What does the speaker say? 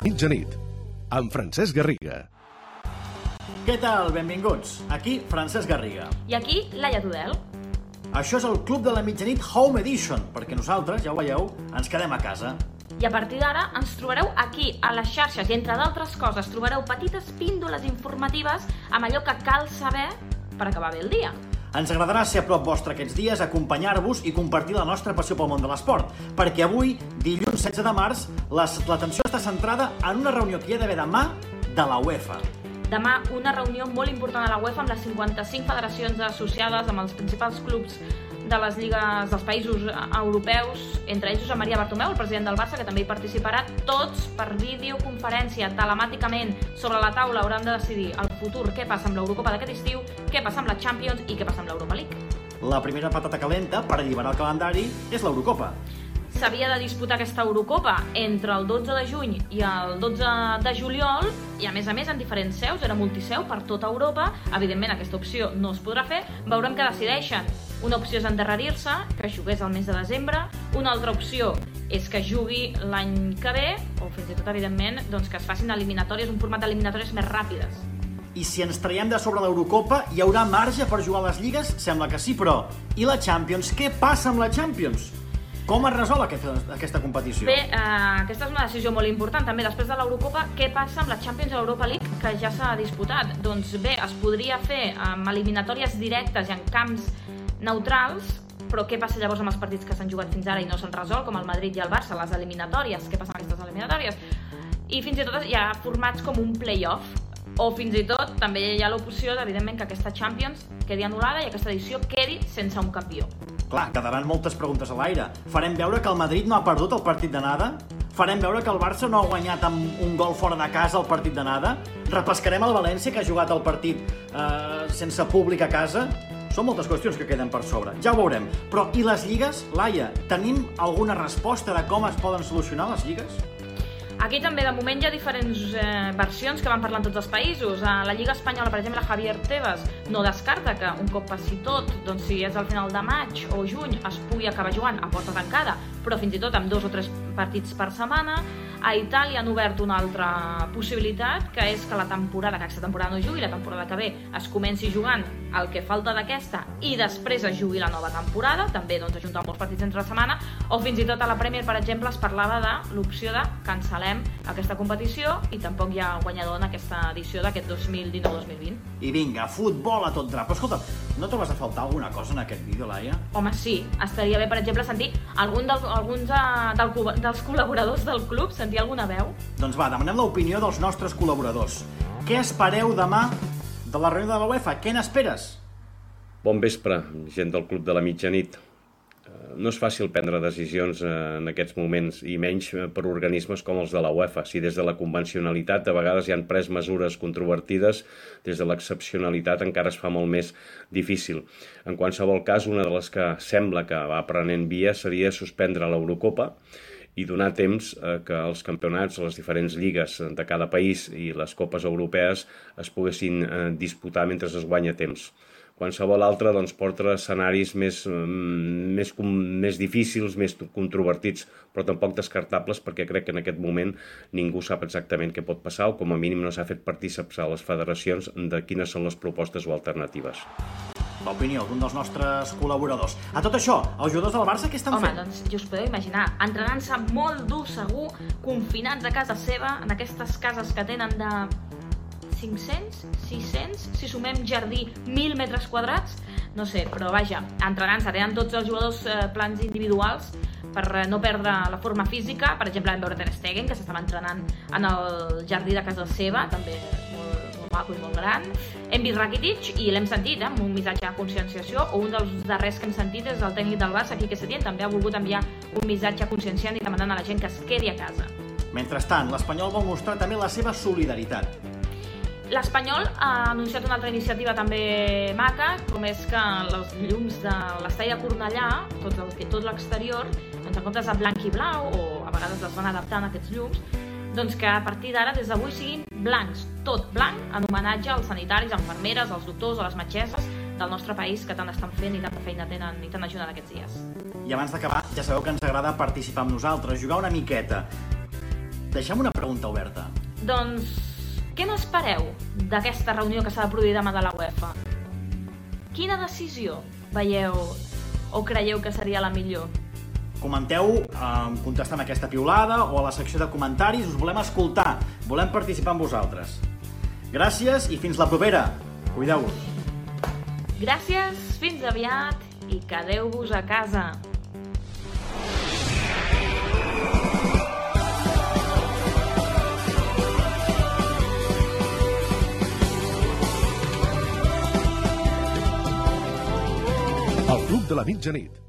mitjanit, amb Francesc Garriga. Què tal? Benvinguts. Aquí, Francesc Garriga. I aquí, Laia Tudel. Això és el Club de la Mitjanit Home Edition, perquè nosaltres, ja ho veieu, ens quedem a casa. I a partir d'ara ens trobareu aquí, a les xarxes, i entre d'altres coses trobareu petites píndoles informatives amb allò que cal saber per acabar bé el dia. Ens agradarà ser a prop vostre aquests dies, acompanyar-vos i compartir la nostra passió pel món de l'esport, perquè avui, dilluns 16 de març, l'atenció està centrada en una reunió que hi ha d'haver demà de la UEFA. Demà una reunió molt important a la UEFA amb les 55 federacions associades amb els principals clubs de les lligues dels països europeus, entre ells Josep Maria Bartomeu, el president del Barça, que també hi participarà, tots per videoconferència, telemàticament, sobre la taula hauran de decidir el futur, què passa amb l'Eurocopa d'aquest estiu, què passa amb la Champions i què passa amb l'Europa League. La primera patata calenta per alliberar el calendari és l'Eurocopa s'havia de disputar aquesta Eurocopa entre el 12 de juny i el 12 de juliol i a més a més en diferents seus, era multiseu per tota Europa. Evidentment aquesta opció no es podrà fer, veurem què decideixen. Una opció és endarrerir-se, que jugués al mes de desembre, una altra opció és que jugui l'any que ve, o fins i tot, evidentment, doncs que es facin eliminatòries, un format d'eliminatòries més ràpides. I si ens traiem de sobre l'Eurocopa, hi haurà marge per jugar a les lligues? Sembla que sí, però... I la Champions? Què passa amb la Champions? Com es resol aquesta, aquesta competició? Bé, eh, aquesta és una decisió molt important. També després de l'Eurocopa, què passa amb la Champions i l'Europa League, que ja s'ha disputat? Doncs bé, es podria fer amb eliminatòries directes i en camps neutrals, però què passa llavors amb els partits que s'han jugat fins ara i no s'han resolt, com el Madrid i el Barça, les eliminatòries? Què passa amb aquestes eliminatòries? I fins i tot hi ha formats com un play-off, o fins i tot també hi ha l'opció, evidentment, que aquesta Champions quedi anul·lada i aquesta edició quedi sense un campió. Clar, quedaran moltes preguntes a l'aire. Farem veure que el Madrid no ha perdut el partit de nada? Farem veure que el Barça no ha guanyat amb un gol fora de casa el partit de nada? Repescarem el València, que ha jugat el partit eh, sense públic a casa? Són moltes qüestions que queden per sobre. Ja ho veurem. Però i les lligues? Laia, tenim alguna resposta de com es poden solucionar les lligues? Aquí també, de moment, hi ha diferents eh, versions que van parlar en tots els països. A la Lliga Espanyola, per exemple, Javier Tebas no descarta que un cop passi tot, doncs si és al final de maig o juny, es pugui acabar jugant a porta tancada, però fins i tot amb dos o tres partits per setmana. A Itàlia han obert una altra possibilitat, que és que la temporada, que aquesta temporada no jugui, la temporada que ve es comenci jugant el que falta d'aquesta i després es jugui la nova temporada, també doncs, ajuntar molts partits entre la setmana, o fins i tot a la Premier, per exemple, es parlava de l'opció de cancel·lem aquesta competició i tampoc hi ha guanyador en aquesta edició d'aquest 2019-2020. I vinga, futbol a tot drap. Però escolta, no trobes a faltar alguna cosa en aquest vídeo, Laia? Home, sí. Estaria bé, per exemple, sentir algun del, alguns de, del, dels col·laboradors del club, sentir sentir alguna veu? Doncs va, demanem l'opinió dels nostres col·laboradors. Què espereu demà de la reunió de la UEFA? Què n'esperes? Bon vespre, gent del Club de la Mitjanit. Eh, no és fàcil prendre decisions eh, en aquests moments, i menys eh, per organismes com els de la UEFA. Si des de la convencionalitat de vegades hi han pres mesures controvertides, des de l'excepcionalitat encara es fa molt més difícil. En qualsevol cas, una de les que sembla que va prenent via seria suspendre l'Eurocopa, i donar temps eh, que els campionats, les diferents lligues de cada país i les copes europees es poguessin eh, disputar mentre es guanya temps. Qualsevol altre doncs, porta escenaris més, mm, més, més difícils, més controvertits, però tampoc descartables perquè crec que en aquest moment ningú sap exactament què pot passar o com a mínim no s'ha fet partíceps a les federacions de quines són les propostes o alternatives l'opinió d'un dels nostres col·laboradors. A tot això, els jugadors del Barça què estan Home, fent? Home, doncs ja us podeu imaginar, entrenant-se molt dur, segur, confinats a casa seva, en aquestes cases que tenen de 500, 600, si sumem jardí, 1.000 metres quadrats, no sé, però vaja, entrenant-se, tenen tots els jugadors eh, plans individuals per eh, no perdre la forma física, per exemple, vam veure Ter Stegen, que s'estava entrenant en el jardí de casa seva, també maco i molt gran. Hem vist Rakitic i l'hem sentit eh, amb un missatge de conscienciació o un dels darrers que hem sentit és el tècnic del Barça, Quique Setién, també ha volgut enviar un missatge conscienciant i demanant a la gent que es quedi a casa. Mentrestant, l'Espanyol vol mostrar també la seva solidaritat. L'Espanyol ha anunciat una altra iniciativa també maca, com és que els llums de l'estall de Cornellà, tot, el, tot l'exterior, doncs en comptes de blanc i blau, o a vegades es van adaptant aquests llums, doncs que a partir d'ara, des d'avui, siguin blancs, tot blanc, en homenatge als sanitaris, infermeres, als doctors, a les metgesses del nostre país que tant estan fent i tanta feina tenen i tant ajuden aquests dies. I abans d'acabar, ja sabeu que ens agrada participar amb nosaltres, jugar una miqueta. deixem una pregunta oberta. Doncs, què n'espereu d'aquesta reunió que s'ha de produir demà de la UEFA? Quina decisió veieu o creieu que seria la millor? Comenteu eh, contestant aquesta piulada o a la secció de comentaris. Us volem escoltar, volem participar amb vosaltres. Gràcies i fins la propera. Cuideu-vos. Gràcies, fins aviat i quedeu-vos a casa. El Club de la Mitjanit.